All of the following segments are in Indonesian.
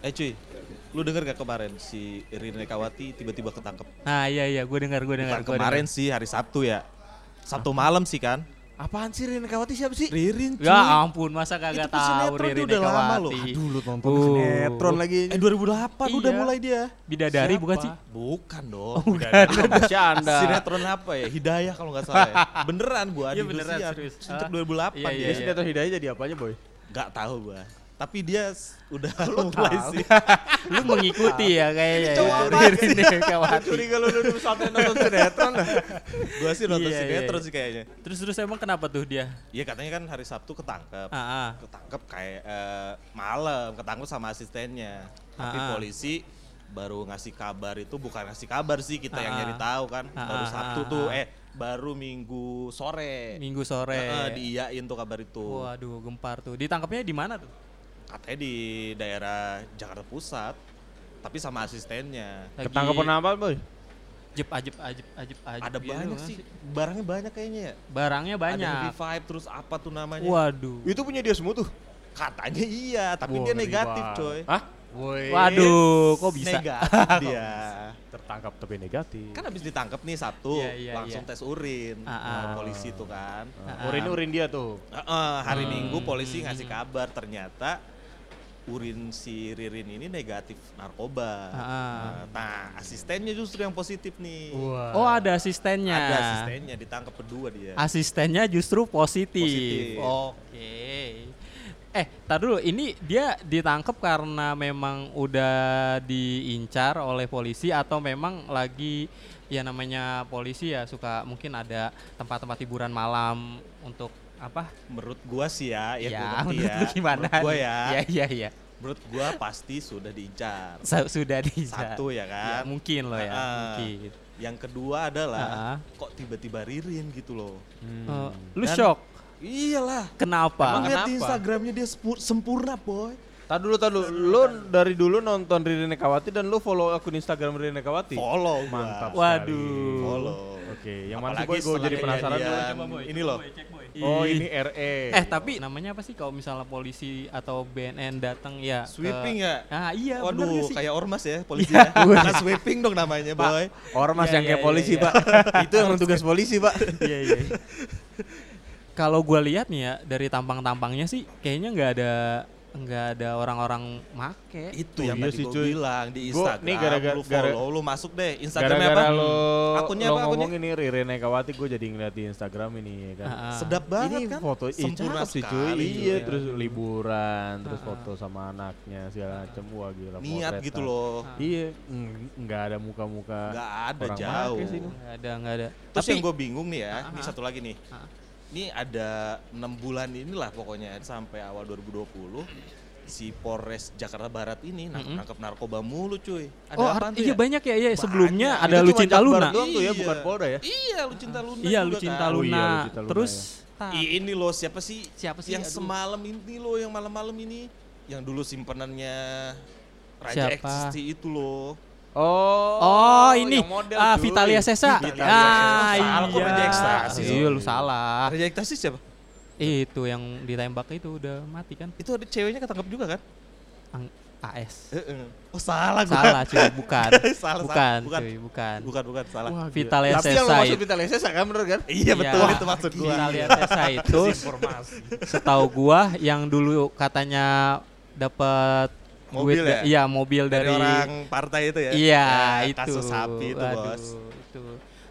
Eh cuy, lu denger gak kemarin si Rina Kawati tiba-tiba ketangkep? Nah iya iya gue dengar gue dengar. Kemarin sih hari Sabtu ya. Sabtu malam sih kan. Apaan sih Rina Kawati siapa sih? Ririn cuy. Ya ampun masa kagak Itu tahu sinetron Riri dia udah lama loh. Aduh lu nonton Uh. sinetron lagi. Eh 2008 udah Iya. mulai dia. Bidadari bukan sih? Bukan dong. Masih anda. Sinetron apa ya? Hidayah kalau nggak salah ya. Beneran gua Iya, beneran, serius. Sejak Ah. 2008 Iya, dia. iya, sinetron hidayah jadi apanya boy? Gak tahu gua. Tapi dia udah mulai sih. Lu mengikuti ya kayaknya. Cowok ya. Riri Nekawati. Curiga lu lu pesantren nonton sinetron dah. gua sih nonton Iya, iya, sinetron iya. sih kayaknya. Terus terus emang kenapa tuh dia? Iya katanya kan hari Sabtu ketangkep. Ah, ah. Ketangkep kayak eh, malam, ketangkep sama asistennya. Tapi Ah, ah. polisi baru ngasih kabar itu bukan ngasih kabar sih kita yang Ah, ah. nyari tahu kan. Ah, baru ah, Sabtu ah, tuh ah. eh baru Minggu sore. Minggu sore. Heeh, diiyain tuh kabar itu. Waduh, gempar tuh. Ditangkapnya di mana tuh? Katanya di daerah Jakarta Pusat. Tapi sama asistennya. Lagi Ketangkepan apa boy? Jep ajep ajep ajep ajep. Ada gitu banyak kan sih. Barangnya banyak kayaknya ya. Barangnya Ada banyak. yang revive terus apa tuh namanya. Waduh. Itu punya dia semua tuh. Katanya iya, tapi Wah, dia negatif banget. coy. Hah? Woi. Waduh, kok bisa? Negatif dia. Tertangkap tapi negatif. Kan habis ditangkap nih Sabtu, Iya, iya, langsung iya. tes urin sama ah. polisi tuh kan. Ah, urin urin dia tuh. Heeh, hari Hmm. Minggu polisi ngasih kabar ternyata urin si Ririn ini negatif narkoba. Ah, ah. Nah, asistennya justru yang positif nih. Wah. Oh, ada asistennya. Ada asistennya ditangkap berdua dia. Asistennya justru positif. Positif. Oke. Eh, tar dulu. Ini dia ditangkap karena memang udah diincar oleh polisi atau memang lagi ya namanya polisi ya suka mungkin ada tempat-tempat hiburan malam untuk apa? Menurut gua sih ya, ya, gua ngerti menurut ya. gimana? Menurut gua ya. Iya, iya, iya. Menurut gua pasti sudah diincar. Sa- Sudah diincar. Satu ya Ya, kan. mungkin loh ya, Ah. mungkin. Yang kedua adalah Ah, ah. kok tiba-tiba Ririn gitu loh. Eh, lu Dan- shock. Iyalah. Kenapa? Emang lihat di kenapa? Instagramnya dia sempurna boy. Tadi dulu, tadi dulu. Lu dari dulu nonton Riri Nekawati dan lu follow akun Instagram Riri Nekawati. Follow. Mantap. Waduh. Follow. Oke, yang mana? Gue jadi penasaran. kejadian Boy. Ini loh. Oh ini RE. Eh tapi namanya apa sih kalau misalnya polisi atau BNN datang ya ke- Sweeping ya? Ah iya bener Waduh, gak sih? kayak ormas ya polisi ya. Bukan sweeping dong namanya, boy. Ormas Iya, yang iya, kayak iya, polisi iya. pak. Itu yang tugas polisi pak. Iya iya. Kalau gua lihat nih ya dari tampang-tampangnya sih kayaknya nggak ada nggak ada orang-orang make. Itu Oh, yang iya tadi sih, gua cuy. bilang di Gua- Instagram. nih gara-gara- lu gara- follow, lu masuk deh. Instagramnya Gara-gara apa? Lo, Akunnya lo apa, akunnya? ngomong ini Riri Nekawati gue jadi ngeliat di Instagram ini ya kan. Ah. Sedap banget ini kan? foto Sempurna sih cuy. Iya, cuy. terus liburan, terus Ah, foto sama anaknya segala macam. Wah gila. Niat potretan. gitu loh. Iya, nggak ada muka-muka. Nggak ada orang jauh. Nggak ada nggak ada. Terus Tapi yang gue bingung nih ya, ini satu lagi nih. Ini ada enam bulan inilah pokoknya sampai awal 2020 si Polres Jakarta Barat ini nangkep, Mm-mm. nangkep narkoba mulu cuy. Ada oh apaan tuh iya ya? banyak ya iya sebelumnya Banyak. ada Itu Lucinta Luna. doang tuh ya, Iya. bukan Polda ya? Iya, Lucinta Luna Iya juga Lucinta kan. Oh Luna. iya, Lucinta Luna, Terus ya. ini loh siapa sih? Siapa sih? Yang Aduh. semalam ini loh, yang malam-malam ini, yang dulu simpenannya Raja Siapa? Ecstasy itu loh. Oh, Oh, ini model, ah. Vitalia Sesa. Vitalia ah, Sesa. Salah, kok Raja Ekstasi sih? Iya, lu salah. Raja Ecstasy siapa? Itu yang ditembak itu udah mati kan? Itu ada ceweknya ketangkap juga kan? Ang- AS. Oh salah gua. Salah cuy, bukan. Salah, bukan, salah. Bukan. cuy, bukan. Bukan, bukan, salah. Wah, gila. Vitalia Tapi yang lo maksud. Vitalia Sesa kan bener kan? Iya betul Iya. itu maksud gua. Sesa itu setahu gua yang dulu katanya dapat Mobil ya? Iya, mobil Dari, dari, orang partai itu ya? Iya, Ya, itu. Kasus sapi itu Aduh, bos. itu.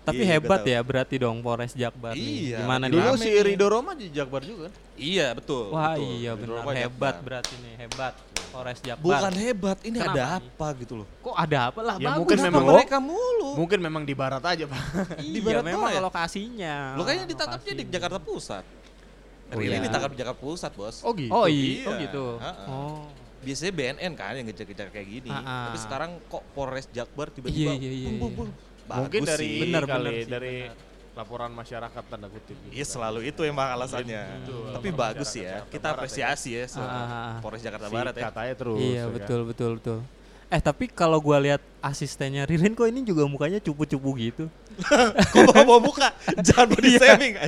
Tapi Iya, hebat ya berarti dong Polres Jakbar nih. Iya, Gimana nih? Dulu si nih. Rido Roma di Jakbar juga kan? Iya betul. Wah betul. iya benar Roma hebat Jakbar. berarti nih hebat Polres Jakbar. Bukan hebat, ini Kenapa ada nih? apa gitu loh. Kok ada apa lah? Ya, bagus mungkin memang mereka mulu. Mungkin memang di barat aja pak. Iya, di barat memang ya? lokasinya. Lo kayaknya ditangkapnya di. Jakarta Pusat. Oh, iya. ditangkap di Jakarta Pusat, Bos. Oh gitu. Oh iya, oh Iya. gitu. Ha-ha. Oh. Biasanya BNN kan yang ngejar-ngejar kayak gini. Ah, ah. Tapi sekarang kok Polres Jakbar Iya, tiba-tiba iya, iya, iya. bung. Mungkin Bagus dari sih. Bener, kali bener sih, dari bener. laporan masyarakat tanda kutip. gitu Iya kan. selalu itu emang alasannya. Itu, Tapi laporan bagus ya. Jakarta Kita Barat ya. apresiasi ya, sama Ah. Polres Jakarta Si Barat ya. Katanya terus. Iya ya kan? betul betul betul. Eh tapi kalau gua lihat asistennya Ririn kok ini juga mukanya cupu-cupu gitu. Kok bawa muka? Jangan body Iya. shaming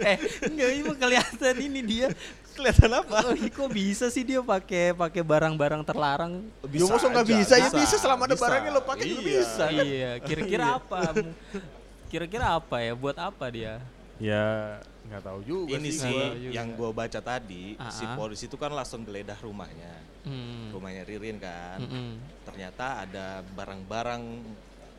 eh enggak ini kelihatan ini dia Kelihatan apa? Oh, kok bisa sih dia pakai pakai barang-barang terlarang? Ya masa nggak bisa? Ya bisa, selama ada barangnya lo pakai juga Iya. bisa. kan? iya, kira-kira apa? Kira-kira apa ya? Buat apa dia? Ya nggak tahu juga Ini sih. sih juga. yang gue baca tadi, si Ah, ah. polisi itu kan langsung geledah rumahnya. Hmm. Rumahnya Ririn kan. Mm-mm. Ternyata ada barang-barang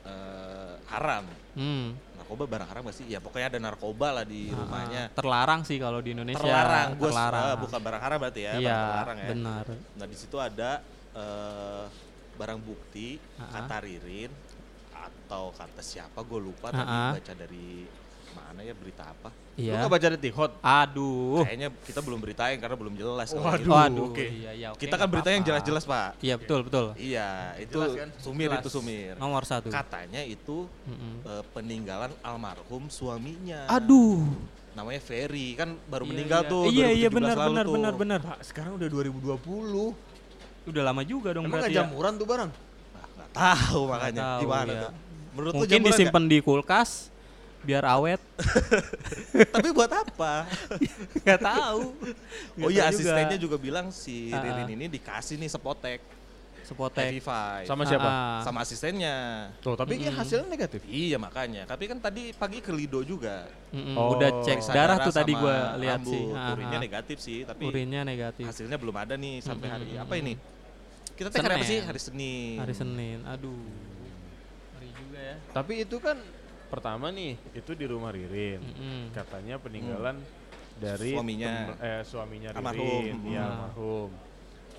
eh, haram. Hmm. Narkoba barang haram gak sih? Ya pokoknya ada narkoba lah di Ah, rumahnya. terlarang sih kalau di Indonesia. Terlarang. Gua terlarang. eh, bukan barang haram berarti ya, Iya, terlarang ya. benar. Nah, di situ ada eh, barang bukti Ah, ah. kata Ririn atau kata siapa gue lupa Ah, tadi ah. baca dari mana ya berita apa. Lu Iya. nggak baca detik hot? Aduh. Kayaknya kita belum beritain karena belum jelas. Waduh. itu. Waduh. oke. Iya, iya, oke, Kita kan berita yang jelas-jelas, Pak. Iya, betul, betul. Iya, itu Jelas kan? Sumir Jelas. itu Sumir. Nomor satu. Katanya itu Mm-mm. eh, peninggalan almarhum suaminya. Aduh. Namanya Ferry, kan baru Iya, meninggal iya. tuh Iya, iya 2017 benar benar tuh. benar benar. Pak, sekarang udah 2020. Udah lama juga dong Emang nggak berarti. ya. jamuran tuh barang? Nah, nggak tahu makanya tahu, gimana iya. tuh. Menurut lu Mungkin disimpan di kulkas biar awet. Tapi buat apa? Gak tahu. oh iya, asistennya juga bilang si Ah, Ririn ah. ini dikasih nih sepotek Sepotek. Heavy Sama siapa? Ah, ah. sama asistennya. Tuh, tapi kan hasilnya negatif. Iya makanya. Tapi kan tadi pagi ke Lido juga. Mm-mm, Oh, Udah cek Periksa darah tuh tadi gua lihat sih. Ah, Urinnya ah. negatif sih, tapi Urinnya negatif. hasilnya belum ada nih sampai hari Mm-mm. apa ini? Kita teh hari apa sih? Hari Senin. Hari Senin. Aduh. Hari juga ya. Tapi itu kan pertama nih, itu di rumah Ririn. Mm-mm. Katanya peninggalan dari Suaminya. tem- eh, suaminya Almarhum. Ririn, ya Hmm. almarhum.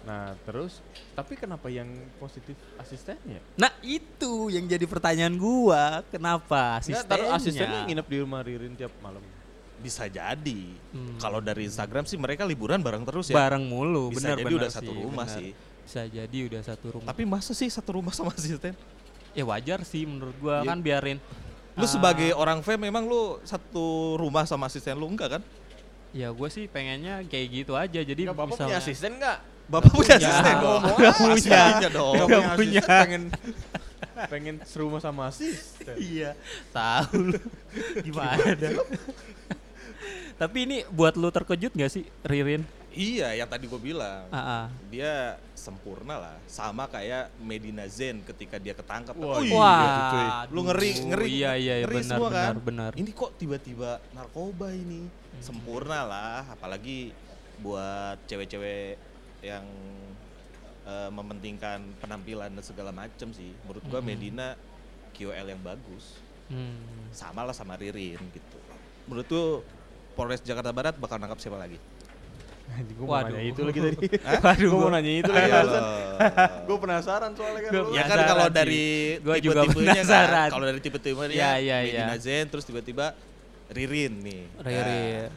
Nah, terus tapi kenapa yang positif asistennya? Nah itu yang jadi pertanyaan gua. Kenapa Nggak, asistennya? taruh asistennya nginep di rumah Ririn tiap malam. Bisa jadi. Hmm. Kalau dari Instagram sih mereka liburan bareng terus ya. bareng mulu. Bisa bener jadi bener udah satu sih, rumah bener. sih. Bisa jadi udah satu rumah. Tapi masa sih satu rumah sama asisten? ya wajar sih menurut gua Iya. kan biarin. Lu ah, sebagai orang fame memang lu satu rumah sama asisten lu enggak kan? Ya gue sih pengennya kayak gitu aja. Jadi Bapak punya misalnya- asisten enggak? Bapak punya punya. asisten dong. Nggak punya. Dong. Nggak punya. pengen pengen serumah sama asisten. Iya, tahu lu. Gimana? Tapi ini buat lu terkejut gak sih, Ririn? Iya, yang tadi gue bilang. Ah. Dia sempurna lah. Sama kayak Medina Zen ketika dia ketangkap. Wah, Oh, iya. Wah, Lu ngeri, ngeri. Iya, iya, iya, ngeri benar, semua benar, kan? benar. Ini kok tiba-tiba narkoba ini? Hmm. Sempurna lah, apalagi buat cewek-cewek yang eh, mementingkan penampilan dan segala macem sih. Menurut gua Mm-mm. Medina QL yang bagus. Hmm. Sama lah sama Ririn gitu. Menurut tuh Polres Jakarta Barat bakal nangkap siapa lagi? Anjing, gua mau nanya itu lagi tadi. Waduh, Gua mau nanya itu lagi loh. Gue penasaran soalnya kan. Ya kan kalau dari Gua juga tipe-tipenya penasaran. kan, kalau dari tipe-tipenya Iya, iya, Medina iya. Zen terus tiba-tiba Ririn nih. Ririn.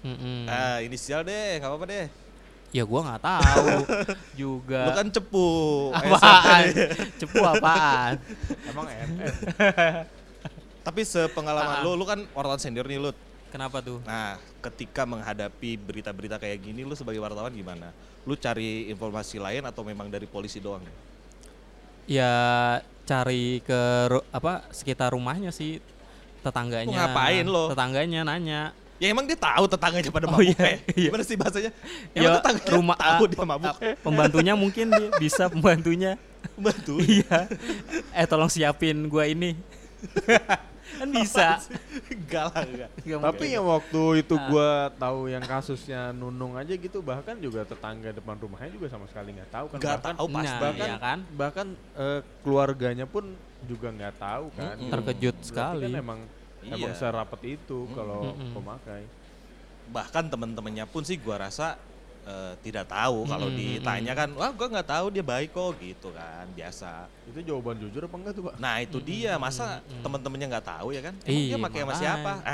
Mm-mm. Ah, ah, inisial deh, nggak apa-apa deh. Ya gua nggak tahu juga. Lu kan cepu. apaan? Cepu apaan? Emang. Tapi sepengalaman Ah. lu, lu kan wartawan senior nih lu. Kenapa tuh? Nah, ketika menghadapi berita-berita kayak gini, lu sebagai wartawan gimana? Lu cari informasi lain atau memang dari polisi doang? Ya cari ke apa sekitar rumahnya sih tetangganya. Lu ngapain lo? Tetangganya nanya. Ya emang dia tahu tetangganya pada Oh, mabuk iya, ya? iya. Gimana sih bahasanya? Ya Emang tetangganya rumah tahu ah, dia mabuk? ah, Pembantunya mungkin dia bisa pembantunya. Bantu. iya. Eh tolong siapin gua ini. kan bisa. Enggak lah, enggak. Tapi yang waktu itu Ah. gua tahu yang kasusnya Nunung aja gitu bahkan juga tetangga depan rumahnya juga sama sekali nggak tahu kan. Nggak bahkan tahu pasti. Nah, bahkan iya kan? bahkan eh, keluarganya pun juga nggak tahu kan. Mm-mm. Terkejut Berarti sekali. Kan emang emang Iya. serapat itu kalau Mm-mm. pemakai. bahkan temen-temennya pun sih gua rasa eh, tidak tahu. Kalau Mm, mm, ditanya kan wah gua nggak tahu dia baik kok gitu kan biasa. Itu jawaban jujur apa enggak tuh, Pak? nah itu dia. masa mm, mm. temen-temennya nggak tahu ya kan? Emang Iya, dia pakai sama makanya. siapa?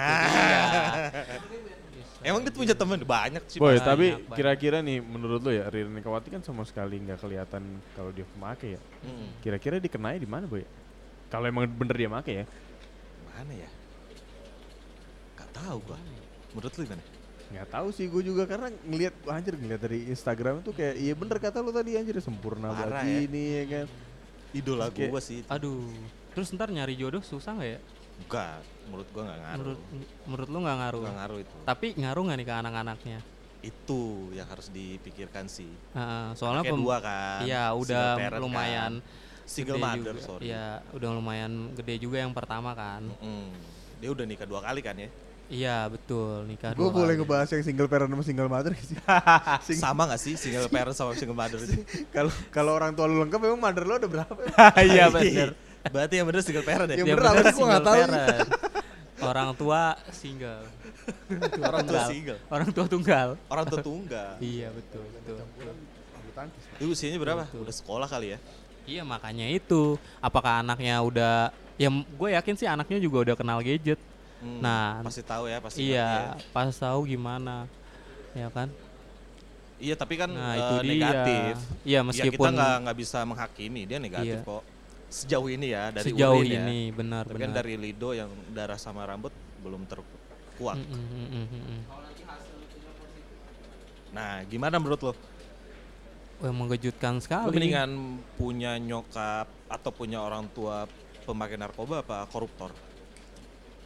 Emang dia punya temen? Banyak sih Boy, Banyak, tapi kira-kira nih menurut lo ya Ririn Kawati kan sama sekali nggak kelihatan kalau dia pemakai ya. Mm, Kira-kira dikenai di mana, Boy? Kalau emang bener dia make ya. mana ya? Nggak tahu gua. Menurut lu gimana Nggak tahu sih gue juga karena ngelihat anjir ngelihat dari Instagram tuh kayak iya bener kata lu tadi anjir sempurna Parah banget ya. ini ya kan. idola gua sih itu. Aduh. Terus ntar nyari jodoh susah nggak ya? enggak menurut gua nggak ngaruh Menurut menurut lu nggak ngaruh. nggak ngaruh itu Tapi ngaruh nggak nih ke anak-anaknya? Itu yang harus dipikirkan sih. Heeh, soalnya Anaknya pem- dua kan. Iya, single udah parent lumayan kan. single gede mother, juga. sorry. Iya, udah lumayan gede juga yang pertama kan. Mm-mm. Dia udah nikah dua kali kan ya? Iya, betul, nikah Gue boleh kali. ngebahas yang single parent sama single mother gak sih? Sing- Sama gak sih single parent sama single mother itu? Kalau kalau orang tua lu lengkap memang mother lu ada berapa? Iya, bener. Berarti yang bener single parent ya? Yang bener apa bener single tahu. parent. Orang tua single. Orang tua Tunggal. single. Orang tua tunggal. Orang tua tunggal. Iya, betul, betul. Itu usianya berapa? Betul. Udah sekolah kali ya? Iya, makanya itu. Apakah anaknya udah ya gue yakin sih anaknya juga udah kenal gadget. Hmm, Nah, pasti tahu ya, pasti Iya, ya. pas tahu gimana. Ya kan? Iya, tapi kan Nah, eh, itu dia. negatif. Iya, Ya, meskipun kita nggak nggak bisa menghakimi dia negatif Iya. kok. Sejauh ini ya dari sejauh ya. ini benar Tapi kan dari lido yang darah sama rambut belum terkuat. Mm, mm, mm, mm, mm. Nah, gimana menurut lo? Wah, mengejutkan Lo sekali. mendingan punya nyokap atau punya orang tua pemakai narkoba apa koruptor?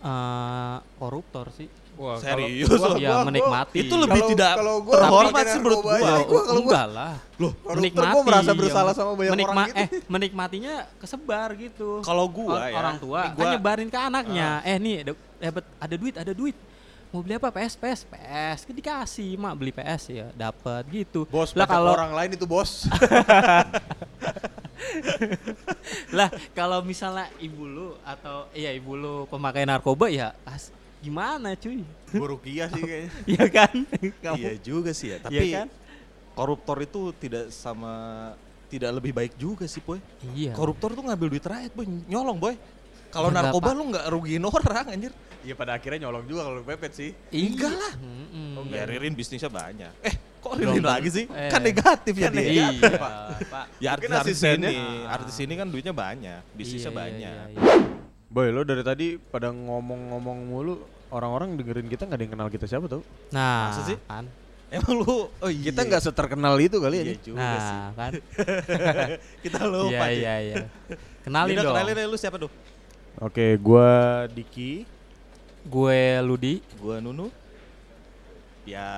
Eh, koruptor sih. Wah, Serius kalau- lo? ya gua- menikmati. Itu lebih Kalau- tidak kalau gua terhormat sih menurut narkoba gua. Oh, gua kalau gua- lah. Loh, Koruptor gua merasa bersalah sama banyak Menikma- orang gitu. Eh, menikmatinya kesebar gitu. Kalau gua Or- ya, orang tua kan gua- Ah. nyebarin ke anaknya. Eh nih ada, dapat ada duit, ada duit. Mau beli apa? PS, PS, PS. Kan dikasih, mak beli PS ya, dapat gitu. Bos, lah kalau orang lain itu bos. lah kalau misalnya ibu lu atau iya ibu lu pemakai narkoba ya as, gimana cuy? Burukia sih kayaknya. Iya kan? Kamu- Iya juga sih ya, Iya tapi kan? koruptor itu tidak sama tidak lebih baik juga sih, boy. Iya. Koruptor tuh ngambil duit rakyat, boy. Nyolong, boy. Kalau Ya, narkoba Pak. lu nggak rugiin orang, anjir. Iya pada akhirnya nyolong juga kalau pepet sih. Enggak lah. Mm-mm. Ya Ririn bisnisnya banyak. Eh, kok tentu. lagi sih? Eh. Kan negatif ya Kan dia. Iya, Pak. Ya artis, artis ini, artis ini kan duitnya banyak, bisnisnya Iya, iya, banyak. iya, iya. Boy, lo dari tadi pada ngomong-ngomong mulu, orang-orang dengerin kita nggak ada yang kenal kita siapa tau? Nah, Masa sih? kan? Emang lu, oh iya. Kita nggak seterkenal itu kali ya. iya juga sih. Nah, kan? Kita lupa Iya, iya, iya. Kenalin Yaudah, dong. kenalin deh lu siapa tuh? Oke, gua Diki. Gue Ludi. Gua Nunu. Ya.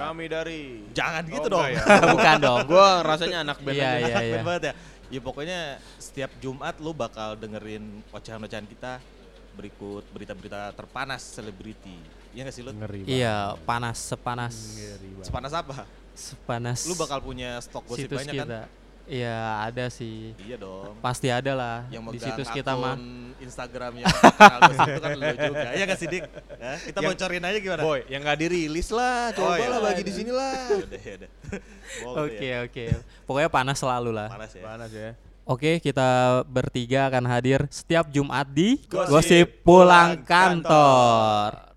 Kami dari. Jangan gitu Oh, dong. enggak ya. Bukan dong. gua rasanya anak band Iya, iya, iya. Banget ya. Ya pokoknya setiap Jumat lu bakal dengerin ocehan-ocehan kita berikut berita-berita terpanas selebriti. Iya gak sih lu? Ngeri banget. Iya, panas sepanas Ngeri banget. Sepanas apa? sepanas. Lu bakal punya stok gosip banyak kan? Iya, ada sih. Iya dong. Pasti ada lah Yang di situs kita mah. Instagram yang itu kan lu juga. Iya gak sih Dik? Hah? Kita Yang- bocorin aja gimana? Boy, yang nggak dirilis lah, Oh, coba iya. lah bagi di sini lah. Bohong tuh Oke, ya. oke. Pokoknya panas selalu lah. Panas ya. Panas ya. Oke, kita bertiga akan hadir setiap Jumat di Gosip Gosip Pulang Kantor.